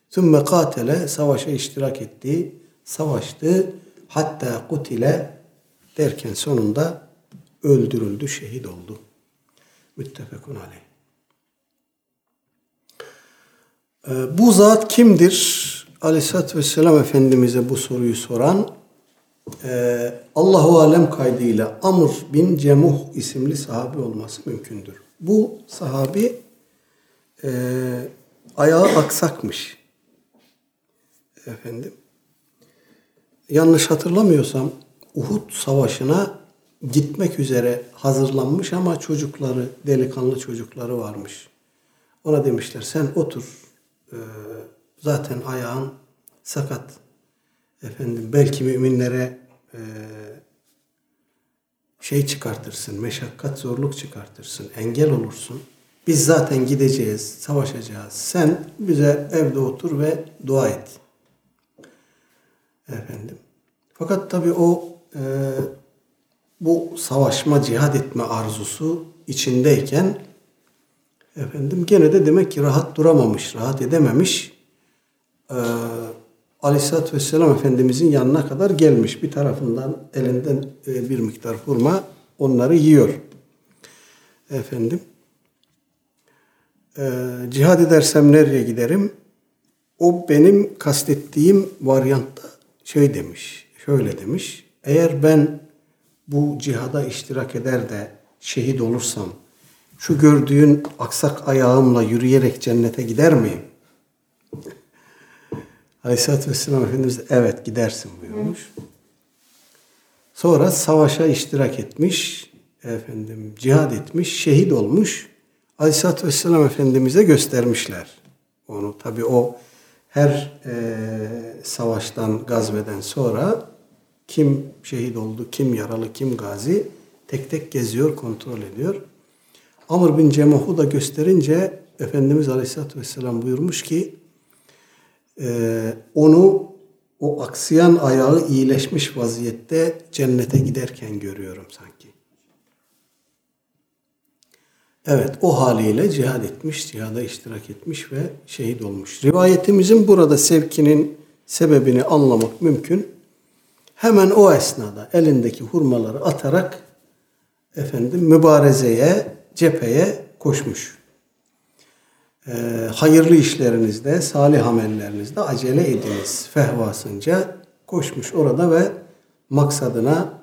Sümme katele savaşa iştirak etti. Savaştı. Hatta kutile derken sonunda öldürüldü, şehit oldu. Müttefekun aleyh. Ee, bu zat kimdir? Aleyhisselatü Vesselam Efendimiz'e bu soruyu soran e, Allahu Alem kaydıyla Amr bin Cemuh isimli sahabi olması mümkündür. Bu sahabi e, ayağı aksakmış. Efendim. Yanlış hatırlamıyorsam Uhud Savaşı'na gitmek üzere hazırlanmış ama çocukları, delikanlı çocukları varmış. Ona demişler sen otur. Ee, zaten ayağın sakat. Efendim belki müminlere e, şey çıkartırsın, meşakkat, zorluk çıkartırsın, engel olursun. Biz zaten gideceğiz, savaşacağız. Sen bize evde otur ve dua et. Efendim. Fakat tabii o e, bu savaşma, cihad etme arzusu içindeyken efendim gene de demek ki rahat duramamış, rahat edememiş. Ee, Aleyhisselatü Vesselam Efendimizin yanına kadar gelmiş. Bir tarafından elinden e, bir miktar hurma onları yiyor. Efendim. Ee, cihad edersem nereye giderim? O benim kastettiğim varyantta şey demiş, şöyle demiş. Eğer ben bu cihada iştirak eder de şehit olursam şu gördüğün aksak ayağımla yürüyerek cennete gider miyim? Aleyhisselatü Vesselam Efendimiz evet gidersin buyurmuş. Sonra savaşa iştirak etmiş, efendim cihad etmiş, şehit olmuş. Aleyhisselatü Vesselam Efendimiz'e göstermişler. Onu tabi o her e, savaştan, gazveden sonra kim şehit oldu, kim yaralı, kim gazi tek tek geziyor, kontrol ediyor. Amr bin Cemuh'u da gösterince Efendimiz Aleyhisselatü Vesselam buyurmuş ki onu o aksayan ayağı iyileşmiş vaziyette cennete giderken görüyorum sanki. Evet o haliyle cihad etmiş, cihada iştirak etmiş ve şehit olmuş. Rivayetimizin burada sevkinin sebebini anlamak mümkün. Hemen o esnada elindeki hurmaları atarak efendim mübarezeye, cepheye koşmuş. Ee, hayırlı işlerinizde, salih amellerinizde acele ediniz. Fehvasınca koşmuş orada ve maksadına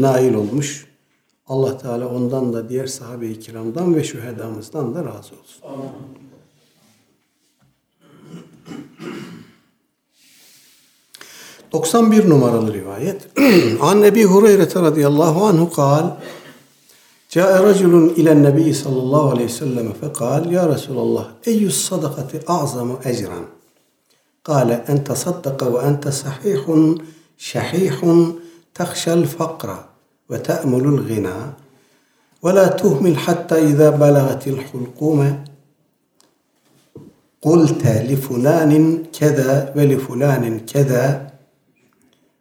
nail olmuş. Allah Teala ondan da diğer sahabe-i kiramdan ve şühedamızdan da razı olsun. 91 numaralı rivayet. An Ebi Hureyre radıyallahu anhu kal جاء رجل إلى النبي صلى الله عليه وسلم فقال يا رسول الله أي الصدقة أعظم أجرا؟ قال أن تصدق وأنت صحيح شحيح تخشى الفقر وتأمل الغنى ولا تهمل حتى إذا بلغت الحلقومة قلت لفلان كذا ولفلان كذا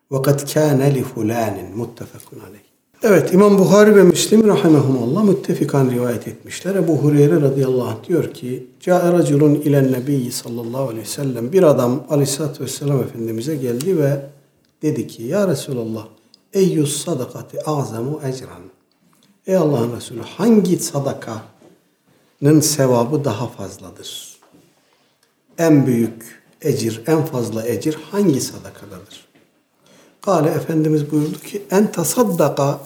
وقد كان لفلان. متفق عليه. Evet İmam Buhari ve Müslim rahimehumullah müttefikan rivayet etmişler. Ebu Hureyre radıyallahu anh diyor ki Câe raculun ilen nebiyyi sallallahu aleyhi ve sellem bir adam aleyhissalatü vesselam Efendimiz'e geldi ve dedi ki Ya Resulallah eyyus sadakati azamu ecran Ey Allah'ın Resulü hangi sadakanın sevabı daha fazladır? En büyük ecir, en fazla ecir hangi sadakadadır? Kale Efendimiz buyurdu ki en tasaddaka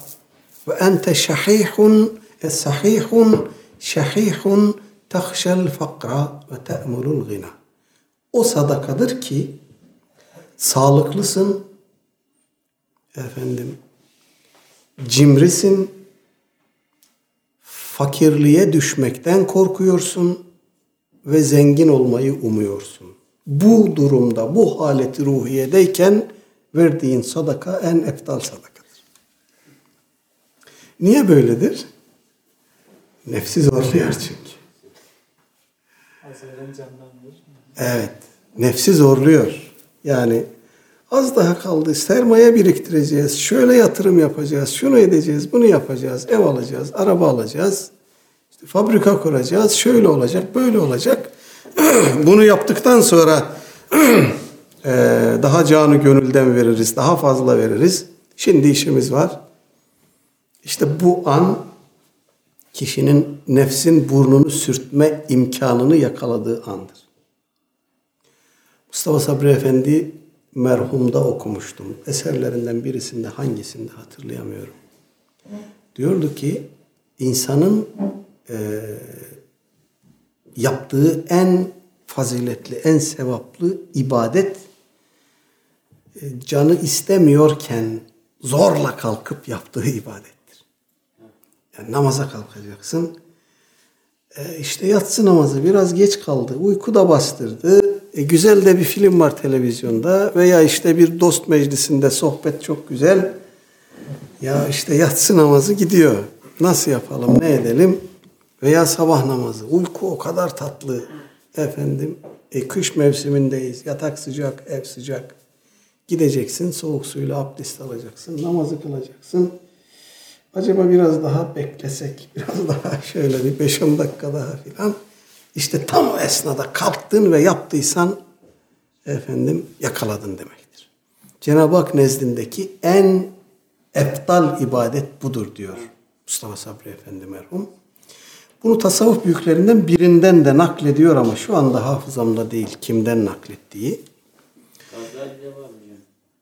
ve ente şahihun sahihun şahihun tahşel fakra ve te'murul gina. O sadakadır ki sağlıklısın efendim cimrisin fakirliğe düşmekten korkuyorsun ve zengin olmayı umuyorsun. Bu durumda, bu haleti ruhiyedeyken verdiğin sadaka en eftal sadakadır. Niye böyledir? Nefsi zorluyor çünkü. Evet. Nefsi zorluyor. Yani az daha kaldı. Sermaye biriktireceğiz. Şöyle yatırım yapacağız. Şunu edeceğiz. Bunu yapacağız. Ev alacağız. Araba alacağız. İşte fabrika kuracağız. Şöyle olacak. Böyle olacak. bunu yaptıktan sonra daha canı gönülden veririz, daha fazla veririz. Şimdi işimiz var. İşte bu an kişinin nefsin burnunu sürtme imkanını yakaladığı andır. Mustafa Sabri Efendi merhumda okumuştum. Eserlerinden birisinde hangisinde hatırlayamıyorum. Diyordu ki insanın e, yaptığı en faziletli, en sevaplı ibadet canı istemiyorken zorla kalkıp yaptığı ibadettir. Yani namaza kalkacaksın. E işte yatsı namazı biraz geç kaldı. Uyku da bastırdı. E güzel de bir film var televizyonda veya işte bir dost meclisinde sohbet çok güzel. Ya işte yatsı namazı gidiyor. Nasıl yapalım, ne edelim? Veya sabah namazı. Uyku o kadar tatlı. Efendim, e, kış mevsimindeyiz. Yatak sıcak, ev sıcak. Gideceksin, soğuk suyla abdest alacaksın, namazı kılacaksın. Acaba biraz daha beklesek, biraz daha şöyle bir 5-10 dakika daha filan. İşte tam o esnada kalktın ve yaptıysan efendim yakaladın demektir. Cenab-ı Hak nezdindeki en eftal ibadet budur diyor Mustafa Sabri Efendi merhum. Bunu tasavvuf büyüklerinden birinden de naklediyor ama şu anda hafızamda değil kimden naklettiği.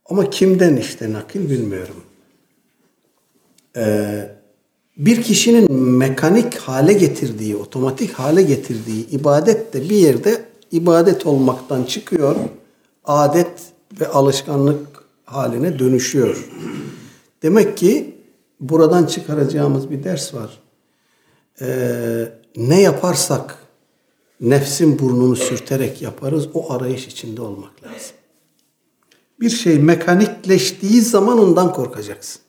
Ama kimden işte nakil bilmiyorum. Ee, bir kişinin mekanik hale getirdiği, otomatik hale getirdiği ibadet de bir yerde ibadet olmaktan çıkıyor, adet ve alışkanlık haline dönüşüyor. Demek ki buradan çıkaracağımız bir ders var. Ee, ne yaparsak nefsin burnunu sürterek yaparız. O arayış içinde olmak lazım. Bir şey mekanikleştiği zaman ondan korkacaksın.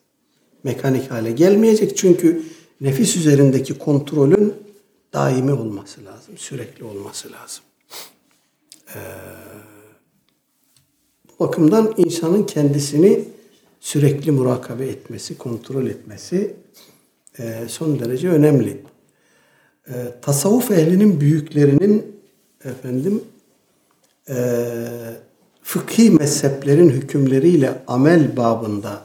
Mekanik hale gelmeyecek çünkü nefis üzerindeki kontrolün daimi olması lazım, sürekli olması lazım. Ee, bu bakımdan insanın kendisini sürekli murakabe etmesi, kontrol etmesi e, son derece önemli. E, tasavvuf ehlinin büyüklerinin efendim e, fıkhi mezheplerin hükümleriyle amel babında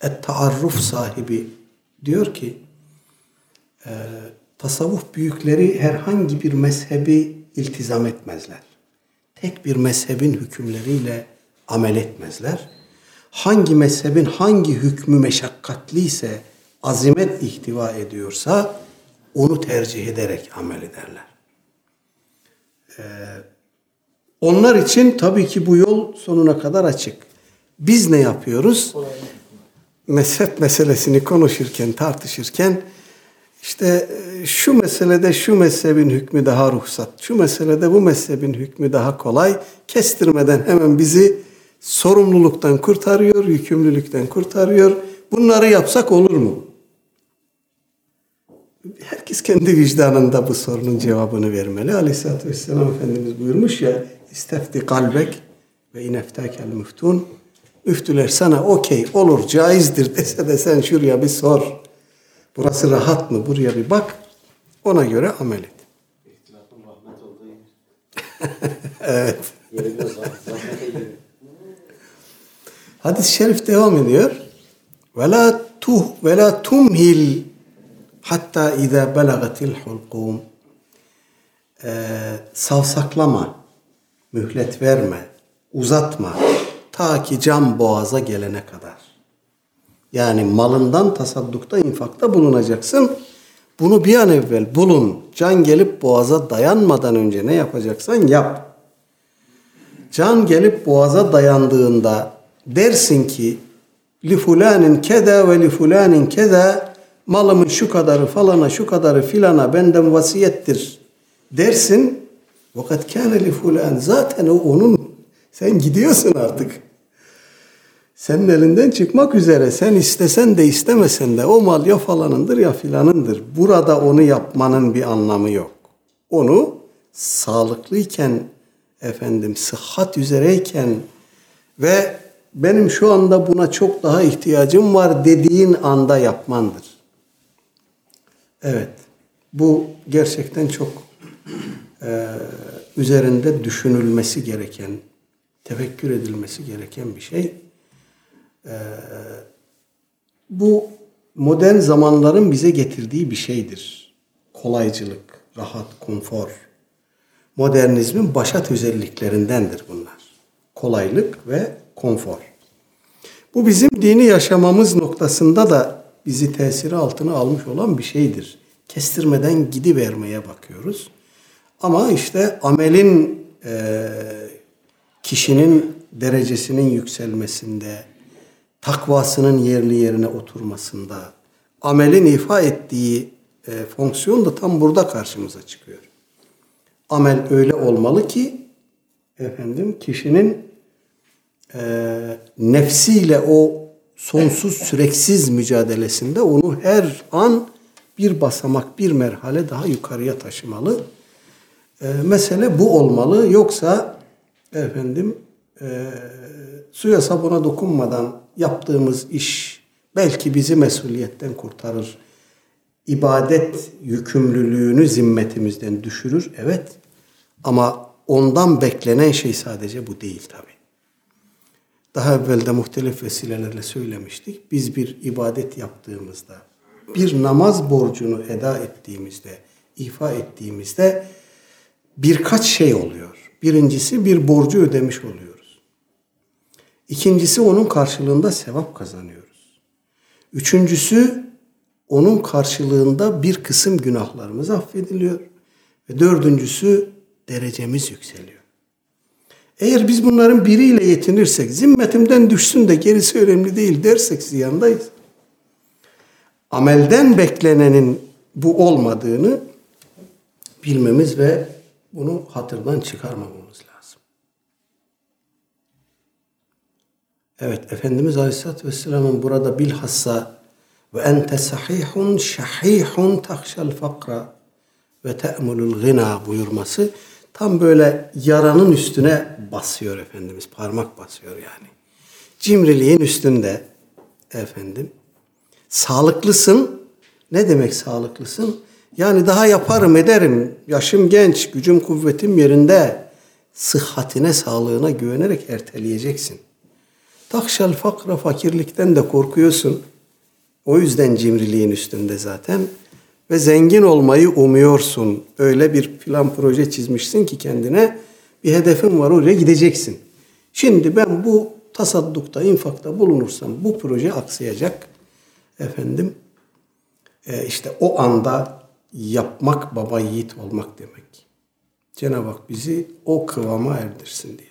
et-taarruf sahibi diyor ki e, tasavvuf büyükleri herhangi bir mezhebi iltizam etmezler. Tek bir mezhebin hükümleriyle amel etmezler. Hangi mezhebin hangi hükmü meşakkatliyse, azimet ihtiva ediyorsa onu tercih ederek amel ederler. Ee, onlar için tabii ki bu yol sonuna kadar açık. Biz ne yapıyoruz? Mezhep meselesini konuşurken, tartışırken işte e, şu meselede şu mezhebin hükmü daha ruhsat, şu meselede bu mezhebin hükmü daha kolay, kestirmeden hemen bizi sorumluluktan kurtarıyor, yükümlülükten kurtarıyor. Bunları yapsak olur mu? Herkes kendi vicdanında bu sorunun cevabını vermeli. Aleyhisselatü Vesselam Efendimiz buyurmuş ya, istefti kalbek ve ineftekel müftun. Müftüler sana okey olur, caizdir dese de sen şuraya bir sor. Burası rahat mı? Buraya bir bak. Ona göre amel et. Evet. Hadis-i şerif devam ediyor. Ve la tuh ve la tumhil hatta iza belagatil hulqum. Ee, savsaklama, mühlet verme, uzatma ta ki can boğaza gelene kadar. Yani malından tasaddukta, infakta bulunacaksın. Bunu bir an evvel bulun. Can gelip boğaza dayanmadan önce ne yapacaksan yap. Can gelip boğaza dayandığında dersin ki li fulanin keda ve li fulanin keda malımın şu kadarı falana şu kadarı filana benden vasiyettir dersin. Vakat kâne li fulan zaten o onun sen gidiyorsun artık. Senin elinden çıkmak üzere sen istesen de istemesen de o mal ya falanındır ya filanındır. Burada onu yapmanın bir anlamı yok. Onu sağlıklıyken efendim sıhhat üzereyken ve benim şu anda buna çok daha ihtiyacım var dediğin anda yapmandır. Evet. Bu gerçekten çok e, üzerinde düşünülmesi gereken, tefekkür edilmesi gereken bir şey. E, bu modern zamanların bize getirdiği bir şeydir. Kolaycılık, rahat, konfor. Modernizmin başat özelliklerindendir bunlar. Kolaylık ve konfor. Bu bizim dini yaşamamız noktasında da bizi tesiri altına almış olan bir şeydir. Kestirmeden gidivermeye bakıyoruz. Ama işte amelin e, kişinin derecesinin yükselmesinde, takvasının yerli yerine oturmasında, amelin ifa ettiği e, fonksiyon da tam burada karşımıza çıkıyor. Amel öyle olmalı ki efendim kişinin e, nefsiyle o sonsuz süreksiz mücadelesinde onu her an bir basamak, bir merhale daha yukarıya taşımalı. E, mesele bu olmalı. Yoksa efendim e, suya sabuna dokunmadan yaptığımız iş belki bizi mesuliyetten kurtarır. İbadet yükümlülüğünü zimmetimizden düşürür. Evet. Ama ondan beklenen şey sadece bu değil tabi. Daha evvel de muhtelif vesilelerle söylemiştik. Biz bir ibadet yaptığımızda, bir namaz borcunu eda ettiğimizde, ifa ettiğimizde birkaç şey oluyor. Birincisi bir borcu ödemiş oluyoruz. İkincisi onun karşılığında sevap kazanıyoruz. Üçüncüsü onun karşılığında bir kısım günahlarımız affediliyor. Ve dördüncüsü derecemiz yükseliyor. Eğer biz bunların biriyle yetinirsek, zimmetimden düşsün de gerisi önemli değil dersek ziyandayız. amelden beklenenin bu olmadığını bilmemiz ve bunu hatırdan çıkarmamamız lazım. Evet, Efendimiz Aleyhisselatü Vesselam'ın burada bilhassa ve ente sahihun şahihun takşal fakra ve te'mulul gına buyurması tam böyle yaranın üstüne basıyor Efendimiz. Parmak basıyor yani. Cimriliğin üstünde efendim. Sağlıklısın. Ne demek sağlıklısın? Yani daha yaparım ederim. Yaşım genç, gücüm kuvvetim yerinde. Sıhhatine, sağlığına güvenerek erteleyeceksin. Takşal fakra fakirlikten de korkuyorsun. O yüzden cimriliğin üstünde zaten. Ve zengin olmayı umuyorsun. Öyle bir plan proje çizmişsin ki kendine bir hedefin var oraya gideceksin. Şimdi ben bu tasaddukta, infakta bulunursam bu proje aksayacak. Efendim e, işte o anda yapmak baba yiğit olmak demek. Cenab-ı Hak bizi o kıvama erdirsin diye.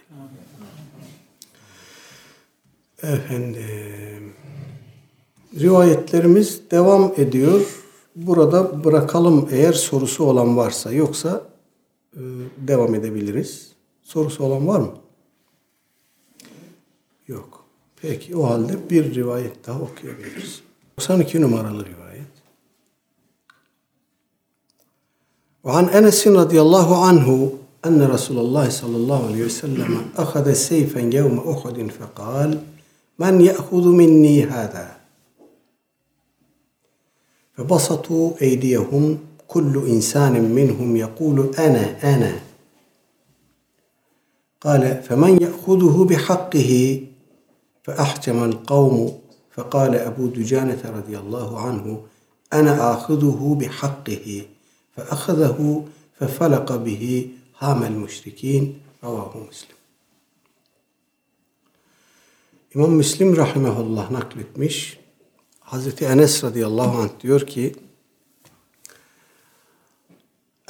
Efendim rivayetlerimiz devam ediyor. Burada bırakalım eğer sorusu olan varsa yoksa e, devam edebiliriz. Sorusu olan var mı? Yok. Peki o halde bir rivayet daha okuyabiliriz. 92 numaralı rivayet. وعن أنس رضي الله عنه أن رسول الله صلى الله عليه وسلم أخذ سيفا يوم أحد فقال من يأخذ مني هذا؟ فبسطوا أيديهم كل إنسان منهم يقول أنا أنا. قال فمن يأخذه بحقه؟ فأحجم القوم فقال أبو دجانة رضي الله عنه أنا آخذه بحقه. فأخذه ففلق به هام المشركين رواه مسلم İmam Müslim rahimehullah nakletmiş. Hazreti Enes radıyallahu anh diyor ki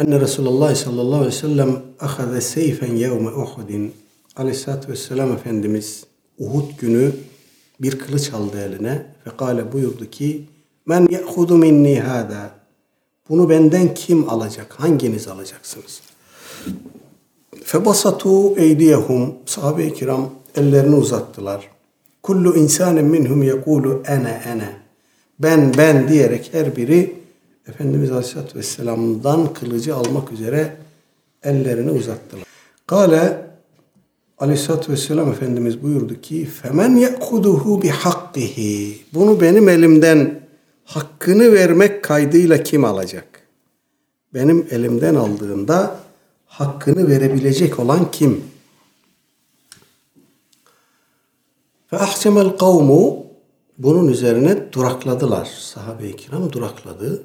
Enne Resulullah sallallahu aleyhi ve sellem ahaze seyfen yevme Uhudin Aleyhisselatü Vesselam Efendimiz Uhud günü bir kılıç aldı eline ve kâle buyurdu ki Men ye'hudu minni hâdâ bunu benden kim alacak? Hanginiz alacaksınız? Febasatu eydiyehum sahabe-i kiram ellerini uzattılar. Kullu insanın minhum yekulu ene ene. Ben ben diyerek her biri Efendimiz Aleyhisselatü Vesselam'dan kılıcı almak üzere ellerini uzattılar. Kale Aleyhisselatü Vesselam Efendimiz buyurdu ki femen ye'kuduhu bihakkihi. Bunu benim elimden hakkını vermek kaydıyla kim alacak? Benim elimden aldığında hakkını verebilecek olan kim? Ve ahsemel kavmu bunun üzerine durakladılar. Sahabe-i kiram durakladı.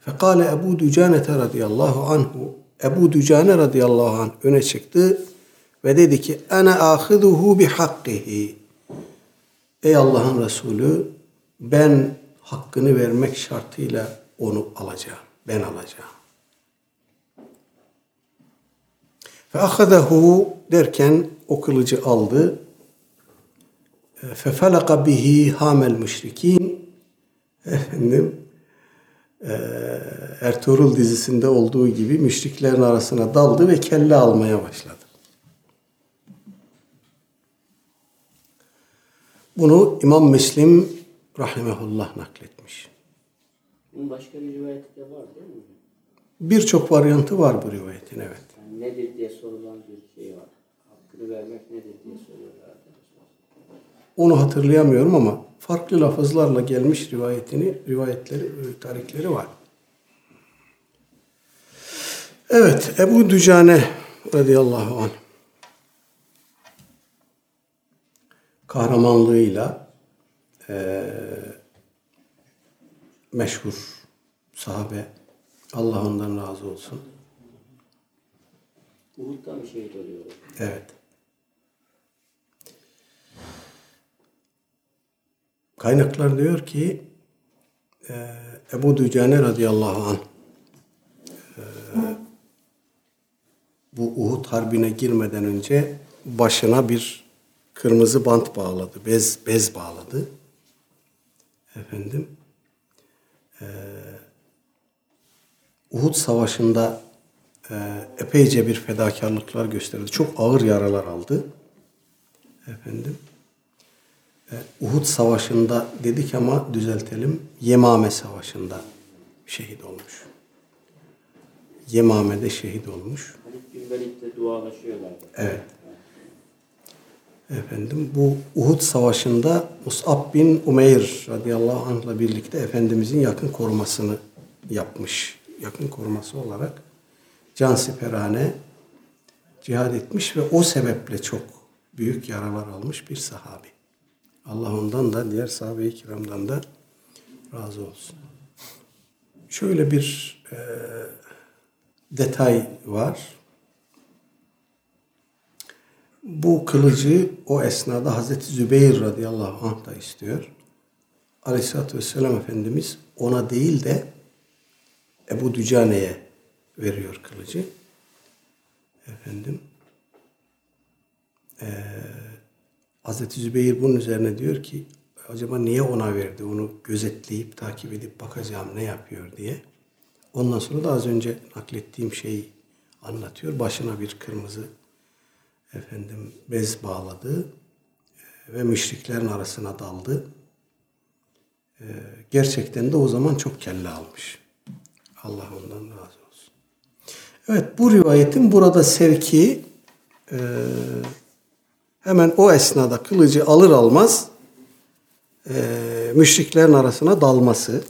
Fekale Ebu Dücane radıyallahu anhu Ebu Dücane radıyallahu anh öne çıktı ve dedi ki ana ahiduhu bi. Ey Allah'ın Resulü ben hakkını vermek şartıyla onu alacağım. Ben alacağım. Fe ahadehu derken o kılıcı aldı. Fe felaka bihi hamel müşrikin. Efendim Ertuğrul dizisinde olduğu gibi müşriklerin arasına daldı ve kelle almaya başladı. Bunu İmam Müslim rahimehullah nakletmiş. Bunun başka bir rivayeti de var değil mi? Birçok varyantı var bu rivayetin evet. Yani nedir diye sorulan bir şey var. Hakkını vermek nedir diye soruyorlar. Onu hatırlayamıyorum ama farklı lafızlarla gelmiş rivayetini, rivayetleri, tarihleri var. Evet, Ebu Dücane radıyallahu anh kahramanlığıyla e, meşhur sahabe. Allah ondan razı olsun. Uhud'da mı şehit oluyor? Evet. Kaynaklar diyor ki e, Ebu Dücane radıyallahu anh e, bu Uhud harbine girmeden önce başına bir kırmızı bant bağladı. Bez bez bağladı. Efendim Uhud Savaşı'nda e, epeyce bir fedakarlıklar gösterdi. Çok ağır yaralar aldı. Efendim. E, Uhud Savaşı'nda dedik ama düzeltelim. Yemame Savaşı'nda şehit olmuş. Yemame'de şehit olmuş. Halid bin Velid'le dualaşıyorlardı. Evet. Efendim bu Uhud Savaşı'nda Mus'ab bin Umeyr radıyallahu anh'la birlikte Efendimizin yakın korumasını yapmış. Yakın koruması olarak cansiperane cihad etmiş ve o sebeple çok büyük yaralar almış bir sahabi. Allah ondan da diğer sahabe-i kiramdan da razı olsun. Şöyle bir e, detay var. Bu kılıcı o esnada Hazreti Zübeyir radıyallahu anh da istiyor. Aleyhisselatü Vesselam Efendimiz ona değil de Ebu Dücane'ye veriyor kılıcı. Efendim ee, Hazreti Zübeyir bunun üzerine diyor ki acaba niye ona verdi? Onu gözetleyip takip edip bakacağım ne yapıyor diye. Ondan sonra da az önce naklettiğim şeyi anlatıyor. Başına bir kırmızı efendim bez bağladı ve müşriklerin arasına daldı. Ee, gerçekten de o zaman çok kelle almış. Allah ondan razı olsun. Evet bu rivayetin burada sevki e, hemen o esnada kılıcı alır almaz e, müşriklerin arasına dalması.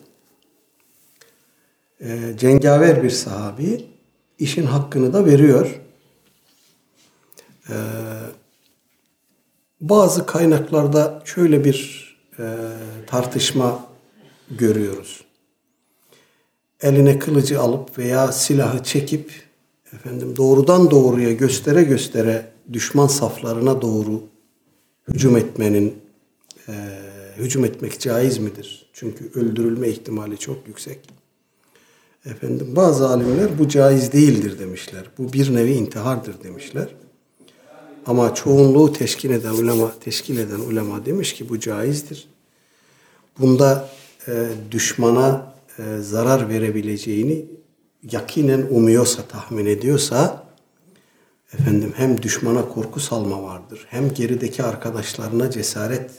E, cengaver bir sahabi işin hakkını da veriyor. E, bazı kaynaklarda şöyle bir e, tartışma görüyoruz. Eline kılıcı alıp veya silahı çekip efendim doğrudan doğruya göstere göstere düşman saflarına doğru hücum etmenin e, hücum etmek caiz midir? Çünkü öldürülme ihtimali çok yüksek. Efendim bazı alimler bu caiz değildir demişler. Bu bir nevi intihardır demişler. Ama çoğunluğu teşkil eden ulema, teşkil eden ulema demiş ki bu caizdir. Bunda e, düşmana e, zarar verebileceğini yakinen umuyorsa, tahmin ediyorsa efendim hem düşmana korku salma vardır, hem gerideki arkadaşlarına cesaret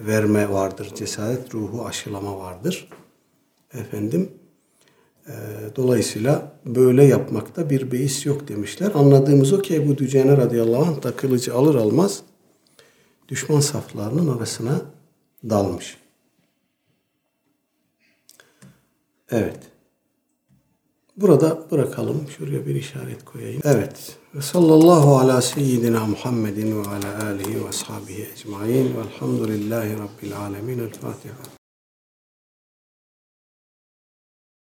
verme vardır, cesaret ruhu aşılama vardır. Efendim dolayısıyla böyle yapmakta bir beis yok demişler. Anladığımız o ki Ebu Dücene radıyallahu anh da kılıcı alır almaz düşman saflarının arasına dalmış. Evet. Burada bırakalım. Şuraya bir işaret koyayım. Evet. Ve sallallahu ala seyyidina Muhammedin ve ala alihi ve ashabihi ecmain. Velhamdülillahi Rabbil alemin. El Fatiha.